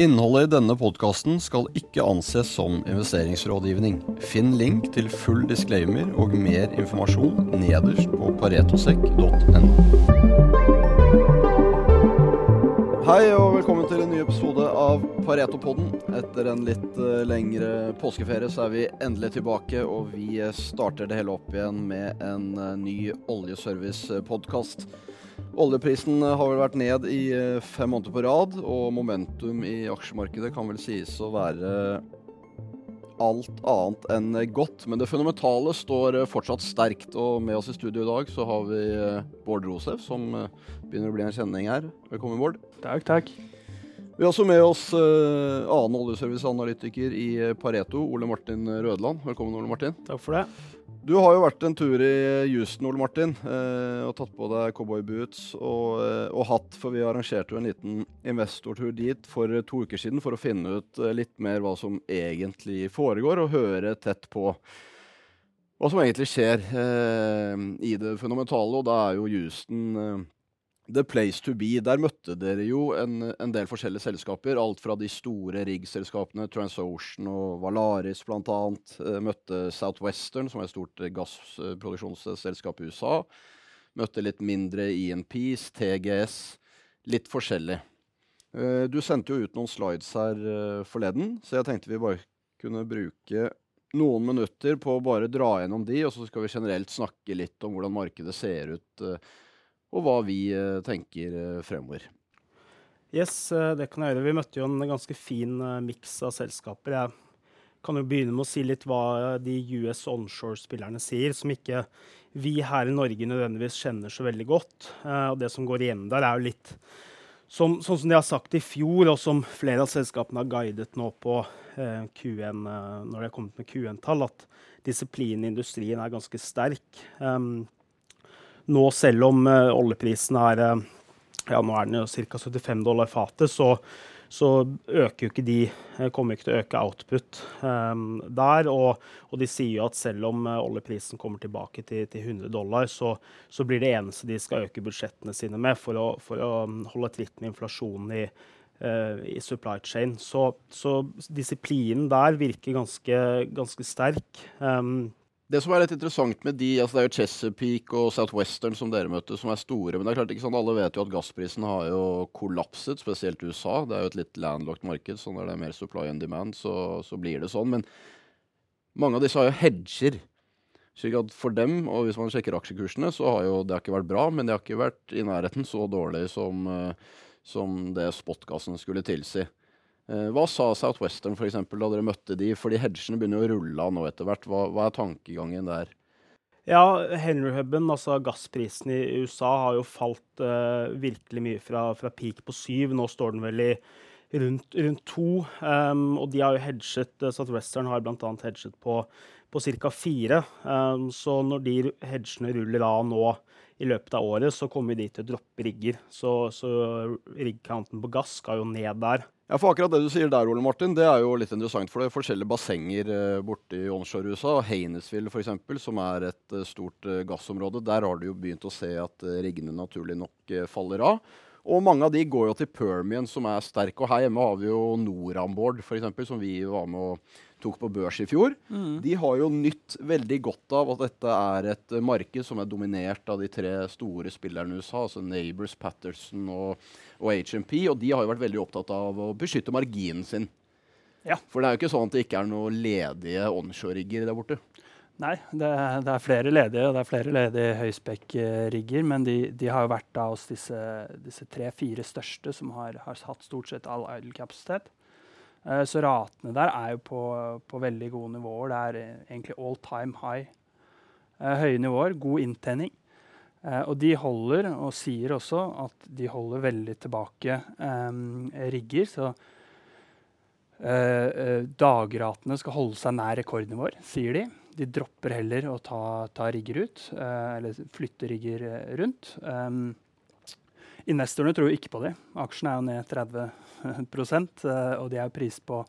Innholdet i denne podkasten skal ikke anses som investeringsrådgivning. Finn link til full disclaimer og mer informasjon nederst på paretosekk.no. Hei og velkommen til en ny episode av Pareto-podden. Etter en litt uh, lengre påskeferie så er vi endelig tilbake, og vi starter det hele opp igjen med en uh, ny oljeservice-podkast. Oljeprisen har vel vært ned i uh, fem måneder på rad, og momentum i aksjemarkedet kan vel sies å være alt annet enn godt. Men det fundamentale står fortsatt sterkt. Og med oss i studio i dag så har vi Bård Rosef, som begynner å bli en kjenning her. Velkommen, Bård. Takk, takk. Vi har også med oss annen oljeserviceanalytiker i Pareto, Ole Martin Rødland. Velkommen, Ole Martin. Takk for det. Du har jo vært en tur i Houston, Ole Martin, uh, og tatt på deg cowboyboots og, uh, og, hatt, for vi arrangerte jo en liten investortur dit for to uker siden for å finne ut litt mer hva som egentlig foregår, og høre tett på hva som egentlig skjer i det fundamentale. Og da er jo Houston The Place to Be. Der møtte dere jo en, en del forskjellige selskaper. Alt fra de store riggselskapene, TransOcean og Valaris bl.a. Eh, møtte Southwestern, som er et stort gassproduksjonsselskap i USA. Møtte litt mindre INPs, TGS. Litt forskjellig. Eh, du sendte jo ut noen slides her eh, forleden, så jeg tenkte vi bare kunne bruke noen minutter på å bare dra gjennom de, og så skal vi generelt snakke litt om hvordan markedet ser ut og hva vi eh, tenker eh, fremover. Yes, eh, det kan jeg gjøre. Vi møtte jo en ganske fin miks av selskaper. Jeg kan jo begynne med å si litt hva de US onshore-spillerne sier, som ikke vi her i Norge nødvendigvis kjenner så veldig godt. Og det som går igjen der, er jo litt som, sånn som de har sagt i fjor, og som flere av selskapene har guidet nå på eh, Q1, når de har kommet med Q1-tall, at disiplinen i industrien er ganske sterk. Um, nå, selv om uh, oljeprisen er uh, ja, nå er den jo ca. 75 dollar fatet, så, så øker jo ikke de eh, kommer ikke til å øke output um, der. Og, og, de sier jo at selv om oljeprisen kommer tilbake til, til 100 dollar, så, så, blir det eneste de skal øke budsjettene sine med for å, for å um, holde tritt med inflasjonen i, i supply chain. Så, så, disiplinen der virker ganske, ganske sterk. Um, det som er litt interessant med de, altså det er jo Chesapeake og Southwestern som dere møtte, som er store. Men det er klart ikke sånn, alle vet jo at gassprisen har jo kollapset, spesielt USA. Det er jo et litt landlocked marked, så når det er mer supply and demand, så, så blir det sånn. Men mange av disse har jo hedger. Slik at for dem, og hvis man sjekker aksjekursene, så har jo det har ikke vært bra, men det har ikke vært i nærheten så dårlig som, eh, som det spotgassen skulle tilsi. Eh, hva sa Southwestern for eksempel, da dere møtte de? Fordi hedgene begynner å rulle av nå etter hvert. Hva, hva, er tankegangen der? Ja, Henry Hubben, altså gassprisen i USA, har jo falt uh, virkelig mye fra, fra, peak på syv. Nå står den vel i rundt, rundt to. Um, og de har jo hedget, uh, Southwestern har bl.a. hedget på, på ca. fire. Um, så når de hedgene ruller av nå i løpet av året, så kommer de til å droppe rigger. Så, så riggcounten på gass skal jo ned der. Ja, for akkurat det du sier der, Ole Martin, det er jo litt interessant. For det er forskjellige bassenger eh, borte i onshore-USA. Hainesville f.eks., som er et eh, stort eh, gassområde. Der har du jo begynt å se at riggene naturlig nok faller av. Og mange av de går jo til Permian, som er sterk. Og her hjemme har vi jo Norambord, f.eks., som vi var med og tok på børs i fjor, mm. de har jo nytt veldig godt av at dette er et marked som er dominert av de tre store spillerne i USA, altså Neighbors, Patterson og, og HMP. Og de har jo vært veldig opptatt av å beskytte marginen sin. Ja. For det er jo ikke sånn at det ikke er noen ledige onshore-rigger der borte. Nei, det, det, er flere ledige, og det er flere ledige høyspekk-rigger. Men de, de, har jo vært av oss disse, disse tre-fire største som har, har hatt stort sett all idle-kapasitet. Eh, så ratene der er jo på, på, veldig gode nivåer. Det er egentlig all time high. Eh, høye nivåer, god inntjening. Eh, og de holder, og sier også at de holder veldig tilbake rigger. Så dagratene skal holde seg nær rekordnivåer, sier de. De dropper heller å ta, ta rigger ut, eller flytte rigger rundt. Um, investorene tror ikke på det. Aksjen er jo ned 30 Eh, og de er pris på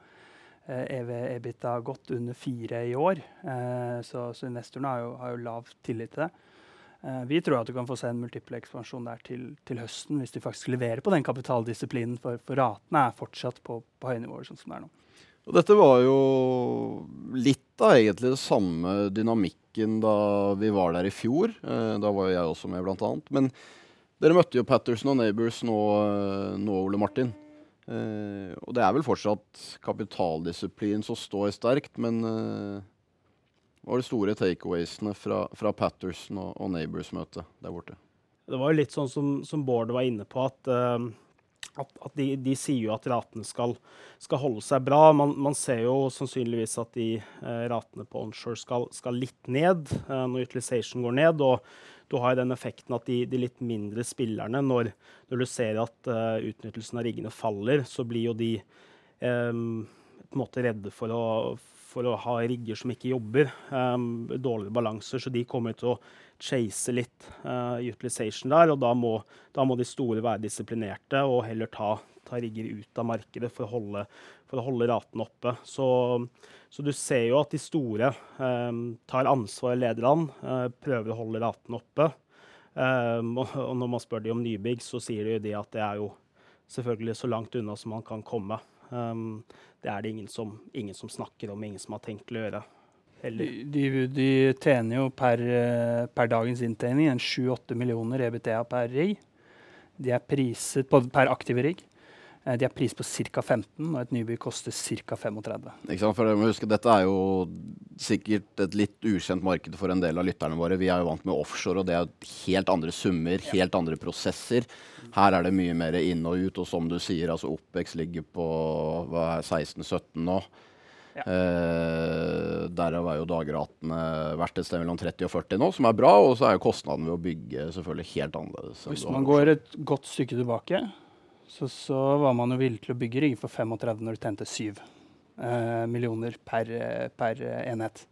EV-EBITA eh, godt under fire i år. Eh, så, så investorene har jo, har jo, lav tillit til det. Vi tror at du kan få se en multiple ekspansjon der til, til, høsten, hvis de faktisk leverer på den kapitaldisiplinen, for, for ratene er fortsatt på, på høye nivåer, sånn som det er nå. Og dette var jo litt av egentlig det samme dynamikken da vi var der i fjor. Da var jo jeg også med, blant annet. Men dere møtte jo Patterson og Neighbors nå, nå Ole Martin. Uh, og det er vel fortsatt kapitaldisiplin som står sterkt, men uh, hva var de store takeawaysene fra, fra Patterson og, og Neighbors-møtet der borte? Det var jo litt sånn som, som Bård var inne på, at, uh, at, at de, de, sier jo at ratene skal, skal holde seg bra. Man, man, ser jo sannsynligvis at de ratene på onshore skal, skal litt ned når utilization går ned. og du har den effekten at de, de litt mindre spillerne, når, når du ser at utnyttelsen av riggene faller, så blir jo de um, på en måte redde for å, for å ha rigger som ikke jobber. Um, dårligere balanser, så de kommer til å chase litt uh, utilization der. Og da må, da må, de store være disiplinerte og heller ta, ta rigger ut av markedet for å holde, for å holde raten oppe. Så, så, du ser jo at de store eh, tar ansvar og leder uh, prøver å holde raten oppe. Um, og, og, når man spør de om nybygg, så sier de at det er jo selvfølgelig så langt unna som man kan komme. Um, det er det ingen som, ingen som, snakker om, ingen som har tenkt å gjøre. De, de, de, tjener jo per, per dagens inntjening 7-8 millioner EBTA per rigg. De er priset på, per aktive rigg. Eh, de har pris på ca. 15, og et nybygg koster ca. 35. Ikke sant, for huske, Dette er jo sikkert et litt ukjent marked for en del av lytterne våre. Vi er jo vant med offshore, og det er helt andre summer, helt andre prosesser. Her er det mye mer inn og ut, og som du sier, altså OPEX ligger på 16-17 nå. Ja. Eh, Derav er jo dagratene vært et sted mellom 30 og 40 nå, som er bra. Og så er jo kostnaden ved å bygge selvfølgelig helt annerledes. Hvis man går et godt stykke tilbake, så, så, var man jo villig til å bygge rigger for 35 når du tjente 7 eh, millioner per, per, enhet.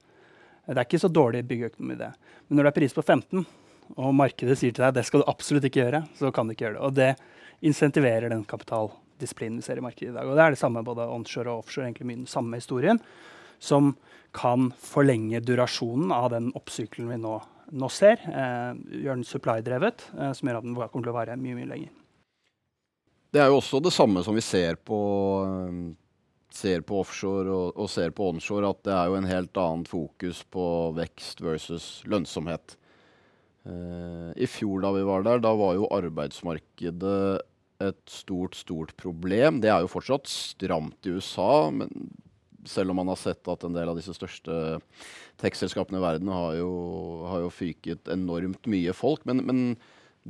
Det er ikke så dårlig byggeøkonomi, det. Men når det er pris på 15, og markedet sier til deg det skal du absolutt ikke gjøre, så kan du ikke gjøre det. Og det insentiverer den kapitaldisiplinen vi ser i markedet i dag. Og det er det samme både onshore og offshore, egentlig mye den samme historien, som kan forlenge durasjonen av den oppsykelen vi nå, nå ser. Eh, gjøre den supply-drevet, eh, som gjør at den kommer til å vare mye, mye lenger. Det er jo også det samme som vi ser på, um, ser på offshore og, og, ser på onshore, at det er jo en helt annet fokus på vekst versus lønnsomhet. Uh, I fjor da vi var der, da var jo arbeidsmarkedet et stort, stort problem. Det er jo fortsatt stramt i USA, men selv om man har sett at en del av disse største tekstselskapene i verden har jo, har jo fyket enormt mye folk. Men, men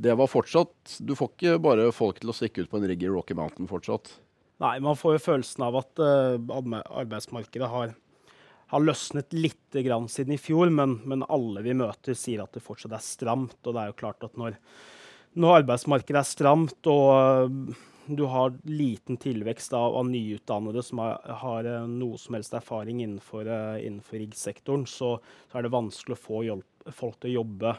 det var fortsatt Du får ikke bare folk til å stikke ut på en rigg i Rocky Mountain fortsatt. Nei, man får jo følelsen av at uh, arbeidsmarkedet har, har, løsnet litt siden i fjor, men, men, alle vi møter, sier at det fortsatt er stramt. Og det er jo klart at når, når arbeidsmarkedet er stramt og uh, du har liten tilvekst av, av nyutdannede som har, har, uh, noe som helst erfaring innenfor, innenfor riggsektoren, så, så, er det vanskelig å få hjelp, folk til å jobbe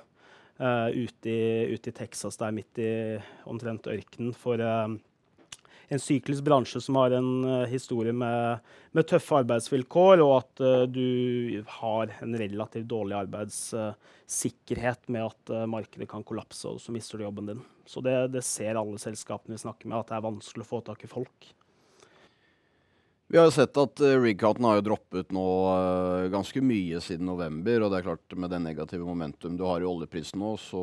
uh, ute, i, ute, i, Texas, der midt i omtrent ørkenen, for uh, en syklisk bransje som har en uh, historie med, med, tøffe arbeidsvilkår, og at uh, du har en relativt dårlig arbeidssikkerhet med at uh, markedet kan kollapse, og så mister du jobben din. Så det, det ser alle selskapene vi snakker med, at det er vanskelig å få tak i folk. Vi har jo sett at uh, Rigcounten har jo droppet nå uh, ganske mye siden november. Og det er klart med den negative momentum du har i oljeprisen nå, så,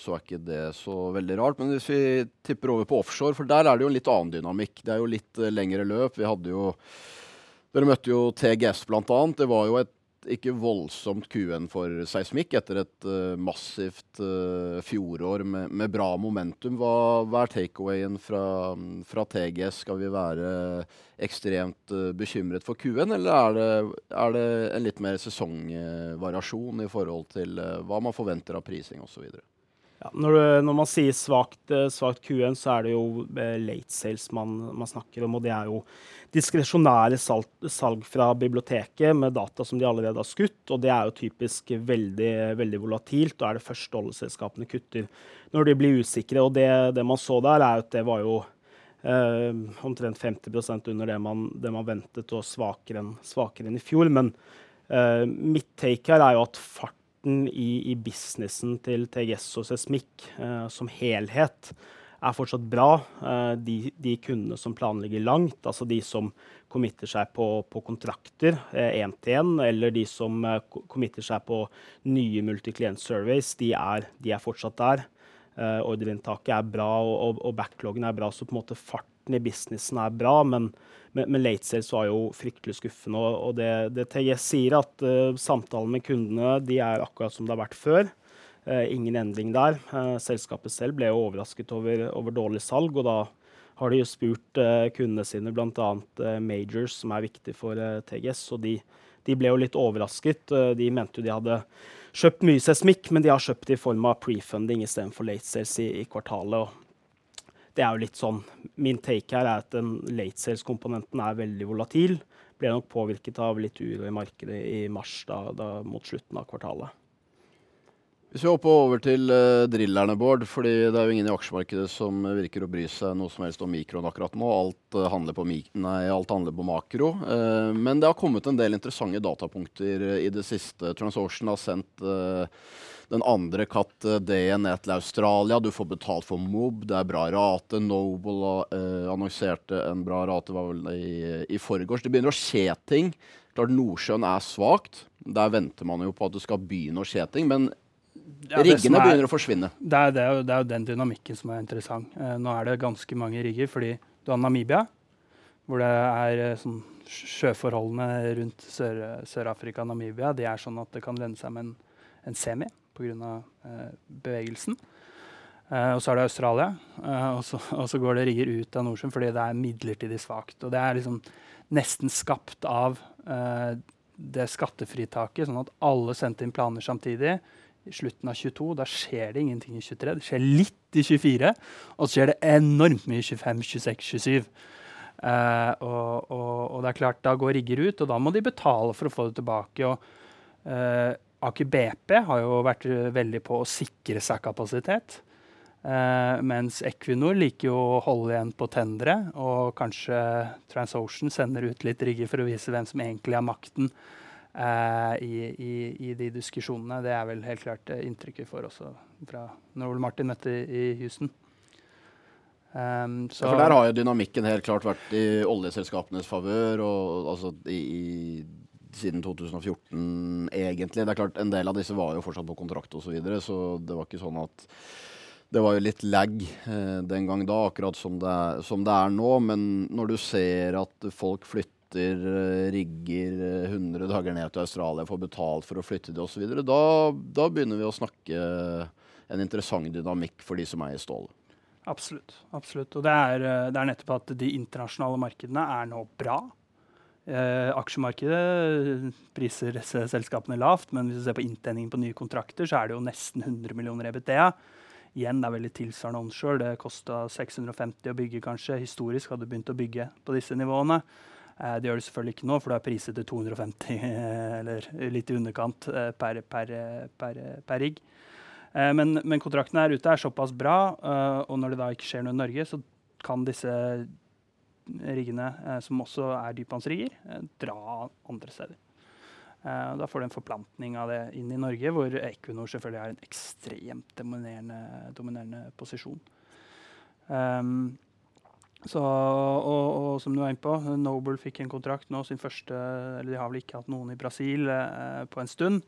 så, er ikke det så veldig rart. Men hvis vi tipper over på offshore, for der er det jo en litt annen dynamikk. Det er jo litt uh, lengre løp. Vi hadde jo Dere møtte jo TGS bl.a. Det var jo et ikke voldsomt Q1 for seismikk etter et uh, massivt uh, fjorår med, med, bra momentum. Hva, hva er takeawayen fra, fra, TGS? Skal vi være ekstremt uh, bekymret for Q1, eller er det, er det, en litt mer sesongvariasjon i forhold til hva man forventer av prising osv.? Ja, når, du, når, man sier svakt, svakt Q1, så er det jo late sales man, man snakker om. og det er jo diskresjonære salg, salg, fra biblioteket med data som de allerede har skutt. Og det er jo typisk veldig, veldig volatilt. Og er det første oljeselskapene kutter når de blir usikre. Og det, det, man så der, er at det var jo eh, omtrent 50% under det man, det man, ventet, og svakere enn, svakere enn i fjor. Men eh, mitt take her er jo at fart farten i, i businessen til TGS og Sesmik eh, som helhet er fortsatt bra. Eh, de, de, kundene som planlegger langt, altså de som committer seg på, på kontrakter én til én, eller de som eh, committer seg på nye multiklient surveys, de er, de er fortsatt der. Uh, Ordreinntaket er bra, og, og, og, backloggen er bra, så på en måte farten i businessen er bra. Men, men, men late sales var jo fryktelig skuffende. Og, det, det, TGS sier, at uh, samtalene med kundene de er akkurat som det har vært før. Uh, ingen endring der. selskapet selv ble jo overrasket over, over, dårlig salg, og da har de jo spurt kundene sine, bl.a. Majors, som er viktig for TGS. og de, de, ble jo litt overrasket. de mente jo de hadde kjøpt mye seismikk, men de har kjøpt i form av prefunding istedenfor late sales i, i, kvartalet. Og det er jo litt sånn, Min take her er at den late sales-komponenten er veldig volatil. Ble nok påvirket av litt uro i markedet i mars, da, da mot slutten av kvartalet. Hvis vi hopper over til uh, drillerne, Bård. fordi det er jo ingen i aksjemarkedet som virker å bry seg noe som helst om mikroen akkurat nå. Alt, uh, handler, på nei, alt handler på makro. Uh, men det har kommet en del interessante datapunkter i det siste. TransOcean har sendt den andre katt D-en ned til Australia. Du får betalt for mob, det er bra rate. Noble annonserte en bra rate var vel i, i forgårs. Det begynner å skje ting. Klart Nordsjøen er svakt. Der venter man jo på at det skal begynne å skje ting. men ja, Riggene er, begynner å forsvinne. Det er, det, er jo, det er, jo, den dynamikken som er interessant. Eh, nå er det ganske mange rigger fordi du har Namibia, hvor det er eh, sånn Sjøforholdene rundt Sør-Afrika og Namibia de er sånn at det kan lønne seg med en, en semi pga. Eh, bevegelsen. Eh, og så er det Australia, eh, og, så, og, så, går det rigger ut av Nordsjøen fordi det er midlertidig svakt. Og det er liksom nesten skapt av eh, det skattefritaket, sånn at alle sendte inn planer samtidig i slutten av 22. Da skjer det ingenting i 23. Det skjer litt i 24, og så skjer det enormt mye i 25, 26, 27. Uh, og, og, og, det er klart, da går rigger ut, og da må de betale for å få det tilbake. og uh, Aker BP har jo vært veldig på å sikre seg kapasitet. Uh, mens Equinor liker jo å holde igjen på tendere, og kanskje TransOcean sender ut litt rigger for å vise hvem som egentlig har makten i, i, i, de diskusjonene. Det er vel helt klart uh, inntrykket for også fra når Ole Martin møtte i Houston. Um, ja, for der har jo dynamikken helt klart vært i oljeselskapenes favør. altså siden 2014, egentlig. Det er klart, En del av disse var jo fortsatt på kontrakt osv., så, videre, så det var ikke sånn at det var jo litt lag eh, den gang da, akkurat som det, som det, er, nå. Men når du ser at folk flytter flytter eh, rigger 100 eh, dager ned til Australia, får betalt for å flytte det osv., da, da begynner vi å snakke en interessant dynamikk for de som eier stål. Absolutt. absolutt. Og det er, eh, det er, nettopp at de internasjonale markedene er nå bra. Eh, aksjemarkedet priser selskapene lavt, men hvis du ser på inntjeningen på nye kontrakter, så er det jo nesten 100 millioner EBTA. Igjen, det er veldig tilsvarende onshore. Det kosta 650 å bygge, kanskje. Historisk hadde du begynt å bygge på disse nivåene. Eh, det gjør det selvfølgelig ikke nå, for det er priset til 250, eller litt i underkant, eh, per, per, per, per rigg. Eh, men, men kontrakten her ute er såpass bra, og når det da ikke skjer noe i Norge, så kan disse riggene, som også er dypvannsrigger, dra andre steder. Da får du en forplantning av det inn i Norge, hvor Equinor selvfølgelig har en ekstremt dominerende, dominerende posisjon. Um, så, og, og, som du er inne på, Noble fikk en kontrakt nå, sin første Eller de har vel ikke hatt noen i Brasil eh, på en stund.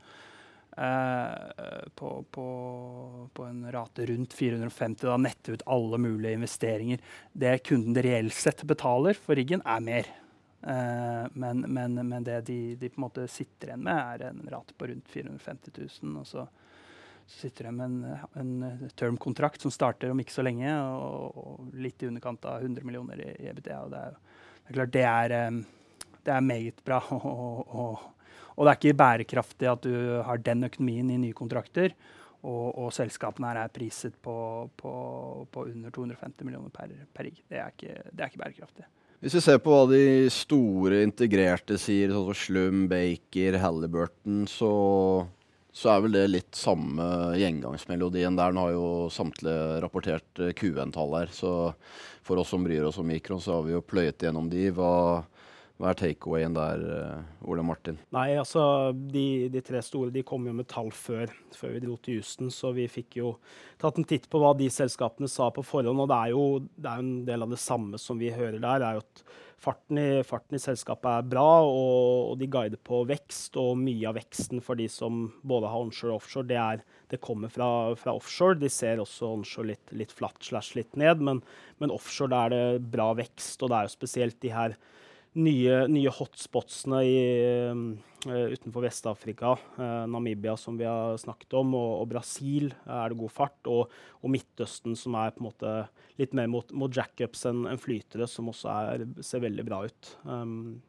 Eh, på, på, på, en rate rundt 450, da nette ut alle mulige investeringer. Det kunden reelt sett betaler for riggen, er mer. Eh, men, men, men, det de, de, på en måte sitter igjen med, er en rate på rundt 450 000. Og så sitter de med en, en term-kontrakt som starter om ikke så lenge, og, og, litt i underkant av 100 millioner i, i EBTA. Og det er, det er klart det er, det er meget bra. Og, og, og, det er ikke bærekraftig at du har den økonomien i nye kontrakter. Og, selskapene her er priset på, på, på under 250 millioner per, per rigg. Det, det, er ikke bærekraftig. Hvis vi ser på hva de store integrerte sier, sånn som Slum, Baker, Halliburton, så så er vel det litt samme gjengangsmelodien der. Nå har jo samtlige rapportert QN-tall her, så for oss som bryr oss om mikron, så har vi jo pløyet gjennom de. Hva, hva er takeawayen der, uh, Ole Martin? Nei, altså de, de, tre store de kom jo med tall før, før, vi dro til Houston, så vi fikk jo tatt en titt på hva de selskapene sa på forhånd. Og det er jo det er en del av det samme som vi hører der. er jo at Farten i, farten i, selskapet er bra, og, og, de guider på vekst. Og mye av veksten for de som både har onshore og offshore, det, er, det kommer fra, fra, offshore. De ser også onshore litt, litt flatt slash litt ned, men, men offshore er det bra vekst. Og det er jo spesielt de her nye, nye hotspotsene i, uh, utenfor Vest-Afrika, uh, Namibia som vi har snakket om, og, og Brasil er det god fart, og, og, Midtøsten som er på en måte litt mer mot, mot jackups enn en flytere, som også er, ser veldig bra ut. Um,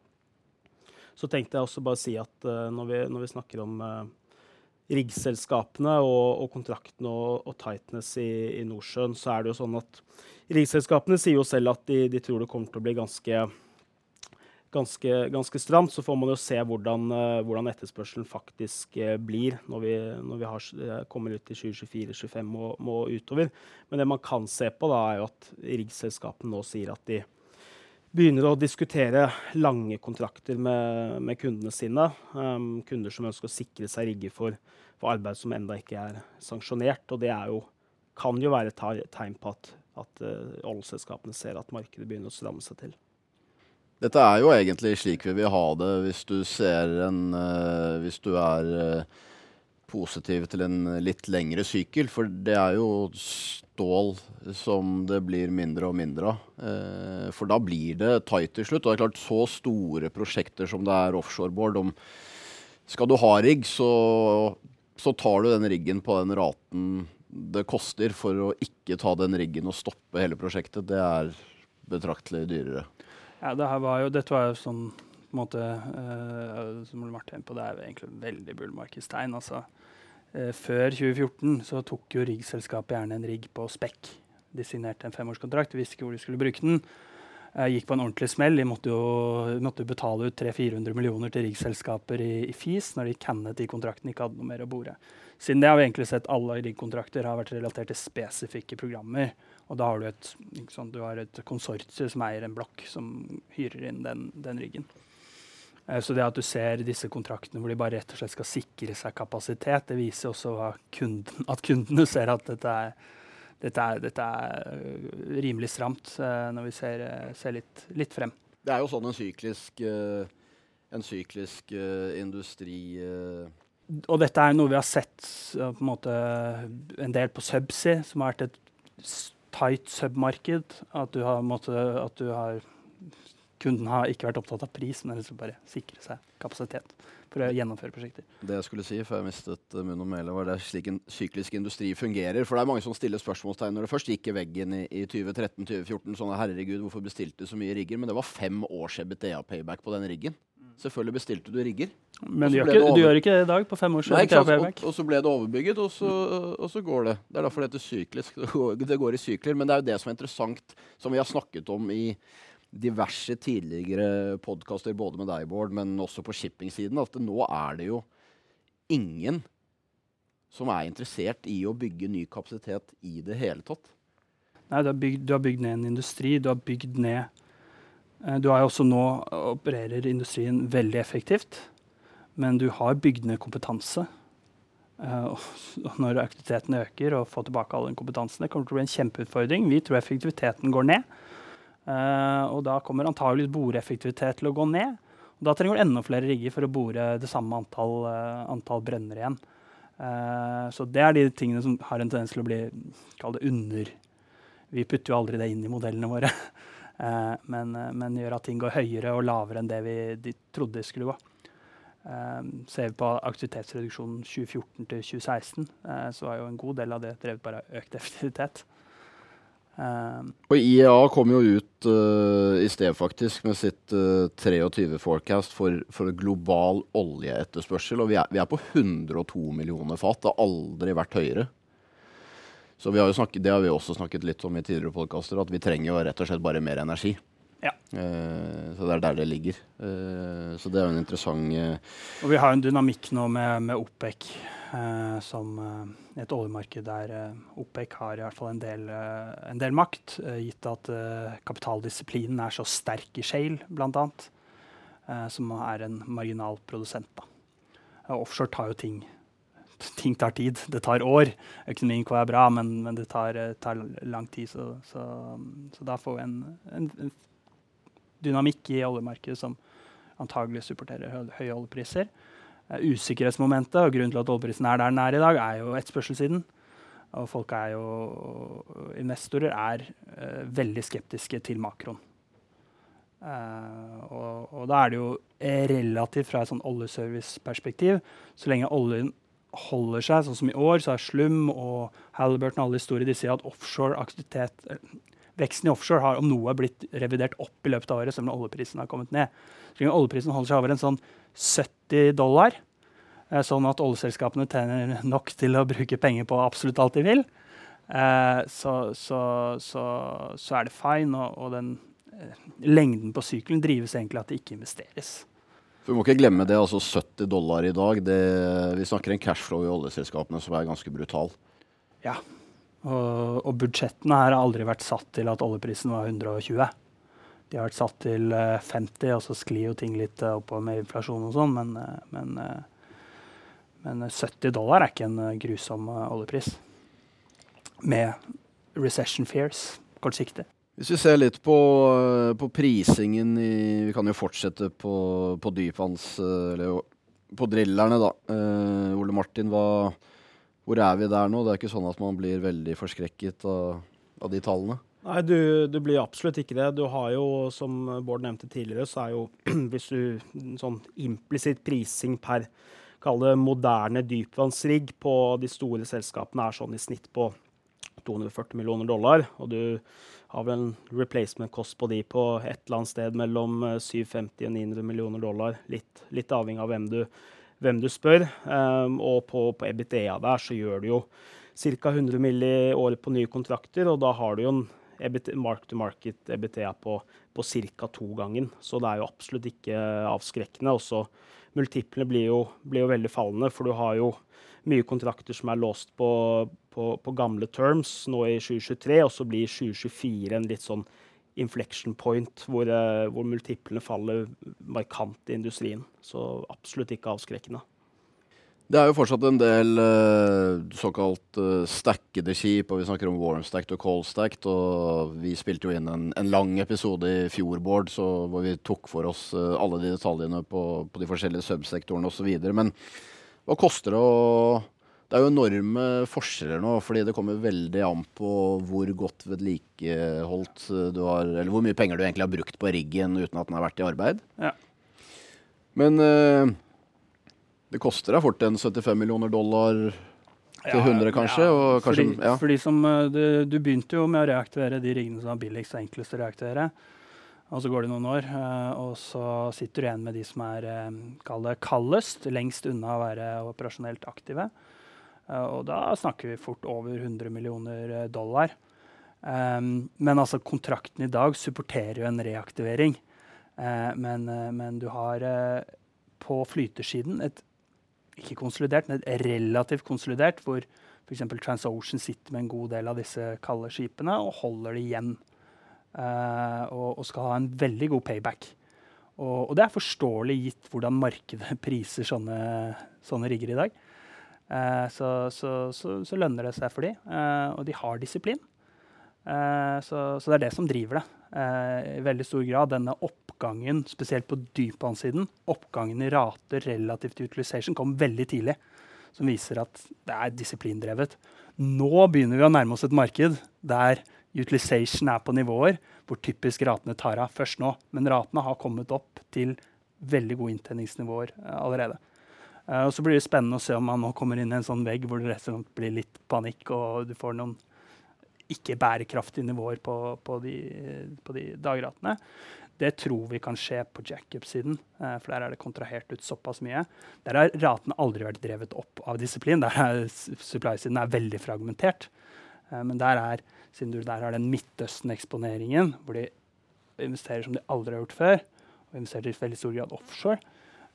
så tenkte jeg også bare å si at uh, når, vi, når, vi, snakker om riggselskapene og, og kontraktene og, og tightness i, i, Nordsjøen, så er det jo sånn at riggselskapene sier jo selv at de, de tror det kommer til å bli ganske ganske, ganske, stramt. Så får man jo se hvordan, uh, hvordan etterspørselen faktisk uh, blir når vi, når vi har, uh, kommer ut i 2024, 2025 og, og, utover. Men det man kan se på, da, er jo at riggselskapene nå sier at de begynner å diskutere lange kontrakter med, med kundene sine. Um, kunder som ønsker å sikre seg rigger for, for arbeid som enda ikke er sanksjonert. Og det jo, kan jo være et tegn på at, at oljeselskapene ser at markedet begynner å stramme seg til. Dette er jo egentlig slik vi vil ha det hvis du ser en uh, Hvis du er uh, positiv til en litt lengre sykkel. For det er jo stål som det blir mindre og mindre av. Uh, for da blir det tight til slutt. Og det er klart, så store prosjekter som det er offshoreboard om Skal du ha rigg, så, så tar du den riggen på den raten det koster for å ikke ta den riggen og stoppe hele prosjektet. Det er betraktelig dyrere. Ja, det var jo, dette var jo sånn på en måte uh, Som Martin på, det er jo egentlig en veldig bullmarkedstegn. Altså, uh, før 2014 så tok jo riggselskapet gjerne en rigg på spekk. De signerte en femårskontrakt, visste ikke hvor de skulle bruke den. Uh, gikk på en ordentlig smell. De måtte jo, måtte betale ut 300-400 millioner til riggselskaper i, i, FIS når de cannet de kontraktene ikke hadde noe mer å bore. Siden det har vi egentlig sett alle riggkontrakter har vært relatert til spesifikke programmer. Og da har du et, du har et konsortium som eier en blokk, som hyrer inn den, den riggen. Eh, så det at du ser disse kontraktene hvor de bare rett og slett skal sikre seg kapasitet, det viser også kunden, at kundene ser at dette er, dette er, dette er eh, rimelig stramt uh, når vi ser, ser litt, litt, frem. Det er jo sånn en syklisk, en syklisk industri Og dette er noe vi har sett på en, måte, en del på Subsea, som har vært et tight submarked. At at du har Kunden har ikke vært opptatt av pris, men liksom bare sikre seg kapasitet for å gjennomføre prosjekter. Det jeg skulle si før jeg mistet munn og mæle, var det slik en syklisk industri fungerer. For det er mange som stiller spørsmålstegn når det først gikk i veggen i, i 2013-2014. Sånn herregud, hvorfor bestilte du så mye rigger? Men det var fem års EBTA-payback på den riggen. Selvfølgelig bestilte du rigger. Men du gjør, ikke, du gjør, ikke, det i dag, på fem års Nei, og, og, så ble det overbygget, og så, og så, går det. Det er derfor det heter syklisk. Det går i sykler. Men det er jo det som er interessant, som vi har snakket om i diverse tidligere podkaster, både med deg, Bård, men også på shipping-siden, at nå er det jo ingen som er interessert i å bygge ny kapasitet i det hele tatt. Nei, du har bygd, du har bygd ned en industri. Du har bygd ned du har jo også nå opererer industrien veldig effektivt, men du har bygd ned kompetanse. Og når aktiviteten øker, og få tilbake all den kompetansen, det kommer til å bli en kjempeutfordring. Vi tror effektiviteten går ned. Og da kommer antagelig boreeffektivitet til å gå ned. Og da trenger du enda flere rigger for å bore det samme antall, antall brenner igjen. så det er de tingene som har en tendens til å bli kall det under Vi putter jo aldri det inn i modellene våre. Eh, men, eh, men, gjør at ting går høyere og lavere enn det vi de trodde det skulle gå. Uh, ser vi på aktivitetsreduksjonen 2014 til 2016, uh, så var jo en god del av det drevet bare av økt effektivitet. Um, og IEA kom jo ut i sted faktisk med sitt 23 forecast for, for, global oljeetterspørsel. Og vi er, vi er, på 102 millioner fat. Det har aldri vært høyere. Så vi har jo snakket, Det har vi også snakket litt om i tidligere podkaster, at vi trenger jo rett og slett bare mer energi. Ja. Uh, så det er der det ligger. Uh, så det er jo en interessant uh, Og vi har jo en dynamikk nå med, med OPEC, som et oljemarked der OPEC har i hvert fall en del, en del makt, gitt at kapitaldisiplinen er så sterk i shale, bl.a. som er en marginal produsent. Da. Uh, offshore tar jo ting Ting tar tid. Det tar år. Økonomien er bra, men, men det tar, tar, lang tid. Så, så, så da får vi en, en, en, dynamikk i oljemarkedet som antagelig supporterer hø høye oljepriser. usikkerhetsmomentet og grunnen til at oljeprisen er der den er i dag, er jo etterspørselssiden. Og folk er jo Investorer er uh, veldig skeptiske til makroen. Uh, og, og, da er det jo relativt fra et sånn oljeservice-perspektiv Så lenge oljen holder seg, sånn som i år, så er Slum og Halliburton og alle historier de sier at offshore aktivitet eh, Veksten i offshore har om noe blitt revidert opp i løpet av året, selv om oljeprisen har kommet ned. Så oljeprisen holder seg over en sånn 70 dollar, Eh, sånn at oljeselskapene tjener nok til å bruke penger på absolutt alt de vil, eh, så, så, så, så, er det fine. Og, og den lengden på sykkelen drives egentlig at det ikke investeres. For Vi må ikke glemme det. altså 70 dollar i dag. Det, vi snakker en cashflow i oljeselskapene som er ganske brutal. Ja, og, og, budsjettene her har aldri vært satt til at oljeprisen var 120. De har vært satt til 50, og så sklir jo ting litt oppover med inflasjon og sånn, men, men men 70 dollar er ikke en eh, grusom eh, oljepris. Med recession fears kortsiktig. Hvis vi ser litt på, eh, på prisingen i Vi kan jo fortsette på, på dypvanns... Eller på drillerne, da. Uh, Ole Martin, hva, hvor er vi der nå? Det er ikke sånn at man blir veldig forskrekket av, av de tallene? Nei, du, du, blir absolutt ikke det. Du har jo, som Bård nevnte tidligere, så er jo hvis du sånn implisitt prising per kall det moderne dypvannsrigg på de store selskapene er sånn i snitt på 240 millioner dollar. Og du har vel en replacement cost på de på et eller annet sted mellom 750 og 900 millioner dollar. Litt, litt avhengig av hvem du, hvem du spør. Um, og på, på EBITDA der så gjør du jo ca. 100 mill. i året på nye kontrakter, og da har du jo en mark to market EBITDA på, på ca. togangen. Så det er jo absolutt ikke avskrekkende. Også multiplene blir jo, blir jo, veldig fallende, for du har jo mye kontrakter som er låst på, på, på gamle terms nå i 2023, og så blir 2024 en litt sånn inflection point hvor, uh, hvor multiplene faller markant i industrien. Så absolutt ikke avskrekkende. Det er jo fortsatt en del uh, såkalt uh, stackede skip, og vi snakker om warm-stacked og cold-stacked. Og vi spilte jo inn en, en, lang episode i fjor, hvor vi tok for oss uh, alle de detaljene på, på de forskjellige subsektorene osv. Men hva koster det å Det er jo enorme forskjeller nå, fordi det kommer veldig an på hvor godt vedlikeholdt du har Eller hvor mye penger du egentlig har brukt på riggen uten at den har vært i arbeid. Ja. Men det koster deg fort en 75 millioner dollar til 100, kanskje? Ja, kanskje fordi, ja. fordi som, eh, du, du, begynte jo med å reaktivere de riggene som var billigst og enklest å reaktivere. Og så går det noen år, uh, og så sitter du igjen med de som er uh, kaldest, lengst unna å være operasjonelt aktive. Uh, og da snakker vi fort over 100 millioner dollar. Men altså, kontrakten i dag supporterer jo en reaktivering. Men, men, du har på flytesiden et ikke konsolidert, men relativt konsolidert, hvor f.eks. TransOcean sitter med en god del av disse kalde skipene og holder det igjen. Uh, og, og, skal ha en veldig god payback. Og, og, det er forståelig gitt hvordan markedet priser sånne, sånne rigger i dag. Uh, så, så, så, så, lønner det seg for dem, uh, og de har disiplin. Så, det er det som driver det i veldig stor grad. Denne oppgangen, spesielt på dypvannssiden, oppgangen i rater relativt til utilization kom veldig tidlig. Som viser at det er disiplindrevet. Nå begynner vi å nærme oss et marked der utilization er på nivåer hvor typisk ratene tar av først nå. Men ratene har kommet opp til veldig gode inntjeningsnivåer uh, allerede. Uh, og Så blir det spennende å se om man nå kommer inn i en sånn vegg hvor det rett og slett blir litt panikk, og du får noen ikke bærekraftige nivåer på, på, de, på de dagratene. Det tror vi kan skje på jackup-siden, eh, for der er det kontrahert ut såpass mye. Der har ratene aldri vært drevet opp av disiplin. Der er supply-siden er veldig fragmentert. Eh, men der er, siden du der har den Midtøsten-eksponeringen, hvor de investerer som de aldri har gjort før, og investerer i veldig stor grad offshore,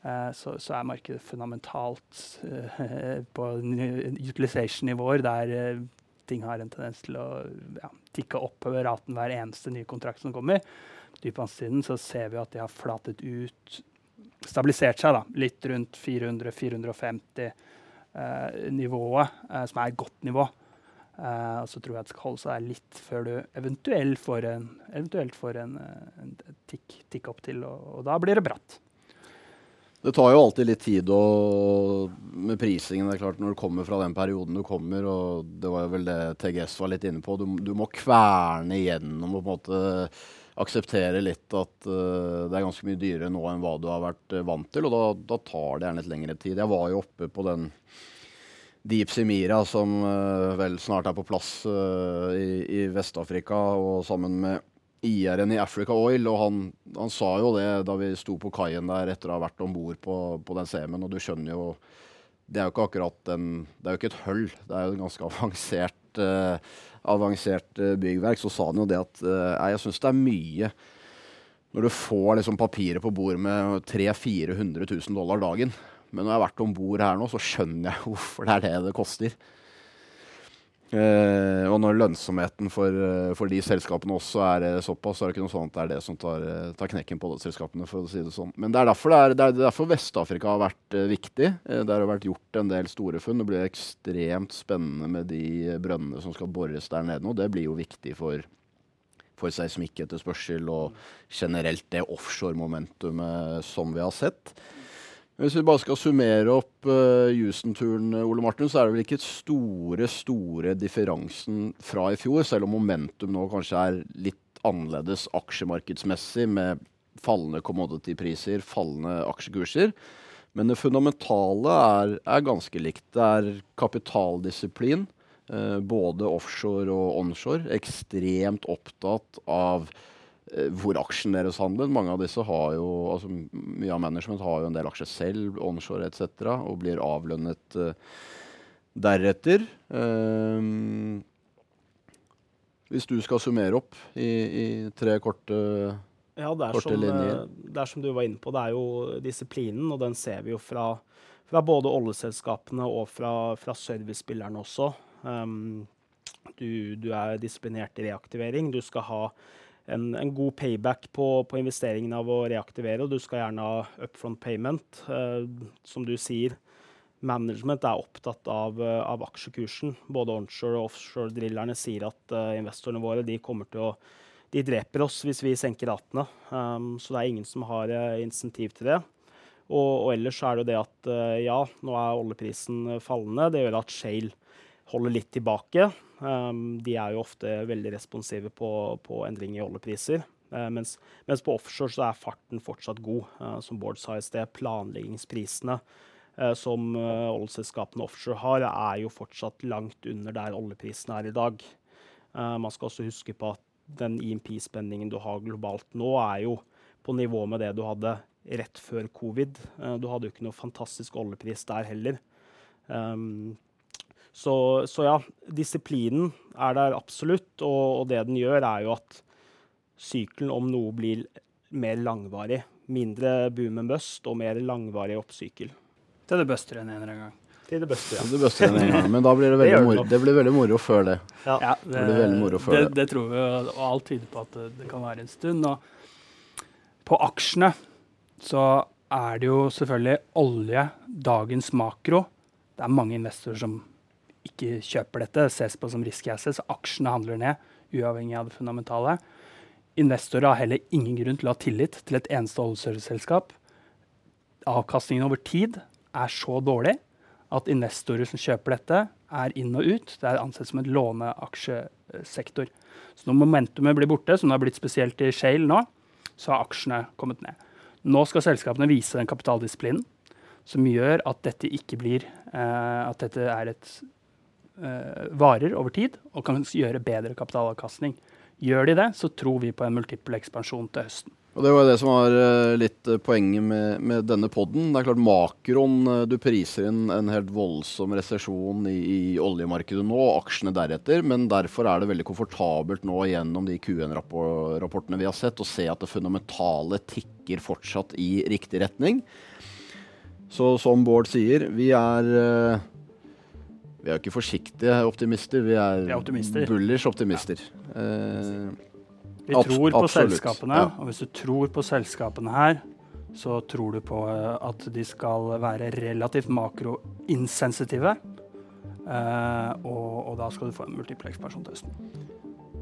eh, så, så, er markedet fundamentalt på utilization-nivåer der ting har en tendens til å ja, tikke opp over raten hver eneste nye kontrakt som kommer dypvannssiden så ser vi at de har flatet ut stabilisert seg da, litt rundt 400-450-nivået, eh, som er et godt nivå. Uh, så tror jeg det skal holde seg litt før du eventuelt får en, eventuelt får en, en tikk, tikk, opp til, og, og, da blir det bratt. Det tar jo alltid litt tid å, med prisingen. det er klart Når du kommer fra den perioden du kommer, og det var jo vel det TGS var litt inne på, du, du må kverne igjennom og på en måte akseptere litt at uh, det er ganske mye dyrere nå enn hva du har vært vant til. Og da, da, tar det gjerne litt lengre tid. Jeg var jo oppe på den Deep Simira, som uh, vel snart er på plass i, i Vest-Afrika, og sammen med IR-en i Africa Oil. Og han, han, sa jo det da vi sto på kaien der etter å ha vært om bord på, på, den CM-en, og du skjønner jo det er jo ikke akkurat en, det er jo ikke et høll, det er jo en ganske avansert avansert uh, byggverk, så sa han jo det at uh, jeg syns det er mye når du får liksom papiret på bord med 300 000-400 000 dollar dagen. Men når jeg har vært om bord her nå, så skjønner jeg hvorfor det er det det koster. Eh, og når lønnsomheten for, eh, for, de selskapene også er eh, såpass, så er det ikke noe sånn at det er det som tar, eh, tar knekken på selskapene, for å si det sånn. Men det er derfor, det er, det er derfor Vest-Afrika har vært viktig. Det har vært gjort en del store funn. Det blir ekstremt spennende med de brønnene som skal bores der nede nå. Det blir jo viktig for, for seismikketterspørsel og generelt det offshore-momentumet som vi har sett. Hvis vi bare skal summere opp uh, Houston-turen, Ole Martin, så er det vel ikke store, store differansen fra i fjor, selv om momentum nå kanskje er litt annerledes aksjemarkedsmessig, med fallende commodity-priser, fallende aksjekurser. Men det fundamentale er, er ganske likt. Det er kapitaldisiplin, uh, både offshore og onshore. Ekstremt opptatt av Eh, hvor aksjen deres handler. Mange av disse har jo, altså Mye av management har jo en del aksjer selv, onshore etc., og blir avlønnet uh, deretter. Um, hvis du skal summere opp i, i tre korte, ja, det er, korte som, linjer. det er som du var inne på, det er jo disiplinen, og den ser vi jo fra, fra både oljeselskapene og fra, fra servicespillerne også. Um, du, du, er disiplinert i reaktivering. Du skal ha en, en, god payback på, på, investeringen av å reaktivere. og Du skal gjerne ha upfront payment. Uh, som du sier, management er opptatt av, uh, av aksjekursen. Både onshore og offshore-drillerne sier at uh, investorene våre de kommer til å de dreper oss hvis vi senker ratene. Um, så det er ingen som har insentiv til det. Og, og, ellers er det det at ja, nå er oljeprisen fallende. Det gjør at Shale holder litt tilbake. Um, de er jo ofte veldig responsive på, på endringer i oljepriser. Uh, mens, mens, på offshore så er farten fortsatt god. Uh, som Bård sa i sted, planleggingsprisene uh, som oljeselskapene offshore har, er jo fortsatt langt under der oljeprisene er i dag. man skal også huske på at den IMP-spenningen du har globalt nå, er jo på nivå med det du hadde rett før covid. du hadde jo ikke noe fantastisk oljepris der heller. Um, så, så, ja, disiplinen er der absolutt, og, og, det den gjør, er jo at sykelen om noe blir mer langvarig. Mindre boom and bust og mer langvarig oppsykkel. Til det buster en eller annen gang. Til det buster, ja. Det buster en gang, Men da blir det veldig, det moro, det blir veldig moro før det. Ja, ja det, det, blir moro før det, det. det tror vi, og alt tyder på at det, det kan være en stund. Og på aksjene så er det jo selvfølgelig olje, dagens makro. Det er mange investorer som ikke kjøper dette, ses på som risky assets. Aksjene handler ned, uavhengig av det fundamentale. Investorer har heller ingen grunn til å ha tillit til et eneste oljeserviceselskap. Avkastningen over tid er så dårlig at investorer som kjøper dette, er inn og ut. Det er ansett som en låneaksjesektor. Så når momentumet blir borte, som det har blitt spesielt i Shale nå, så har aksjene kommet ned. Nå skal selskapene vise den kapitaldisiplinen som gjør at dette ikke blir eh, At dette er et varer over tid og kan gjøre bedre kapitalavkastning. Gjør de det, så tror vi på en multiple ekspansjon til høsten. Og Det var det som var uh, litt uh, poenget med, med, denne poden. Det er klart Makroen Du priser inn en helt voldsom resesjon i, i, oljemarkedet nå, og aksjene deretter. Men derfor er det veldig komfortabelt nå gjennom de QN-rapportene vi har sett, å se at det fundamentale tikker fortsatt i riktig retning. Så som Bård sier, vi er vi er jo ikke forsiktige optimister, vi er, vi er optimister. bullish optimister. Ja. Eh, vi tror på selskapene, ja. og hvis du tror på selskapene her, så tror du på eh, at de skal være relativt makroinsensitive. Eh, og, og, da skal du få en multiplex-person til høsten.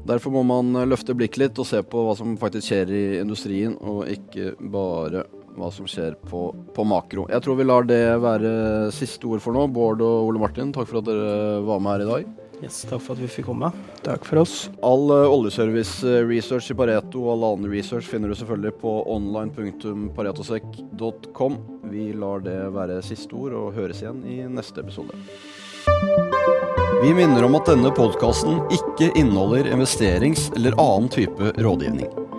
Derfor må man løfte blikket litt og se på hva som faktisk skjer i industrien, og ikke bare hva som skjer på, på, makro. Jeg tror vi lar det være siste ord for nå. Bård og Ole Martin, takk for at dere var med her i dag. Yes, takk for at vi fikk komme. Takk for oss. All uh, oljeservice-research i Pareto og all annen research finner du selvfølgelig på online.paretosec.com. Vi lar det være siste ord og høres igjen i neste episode. Vi minner om at denne podkasten ikke inneholder investerings- eller annen type rådgivning.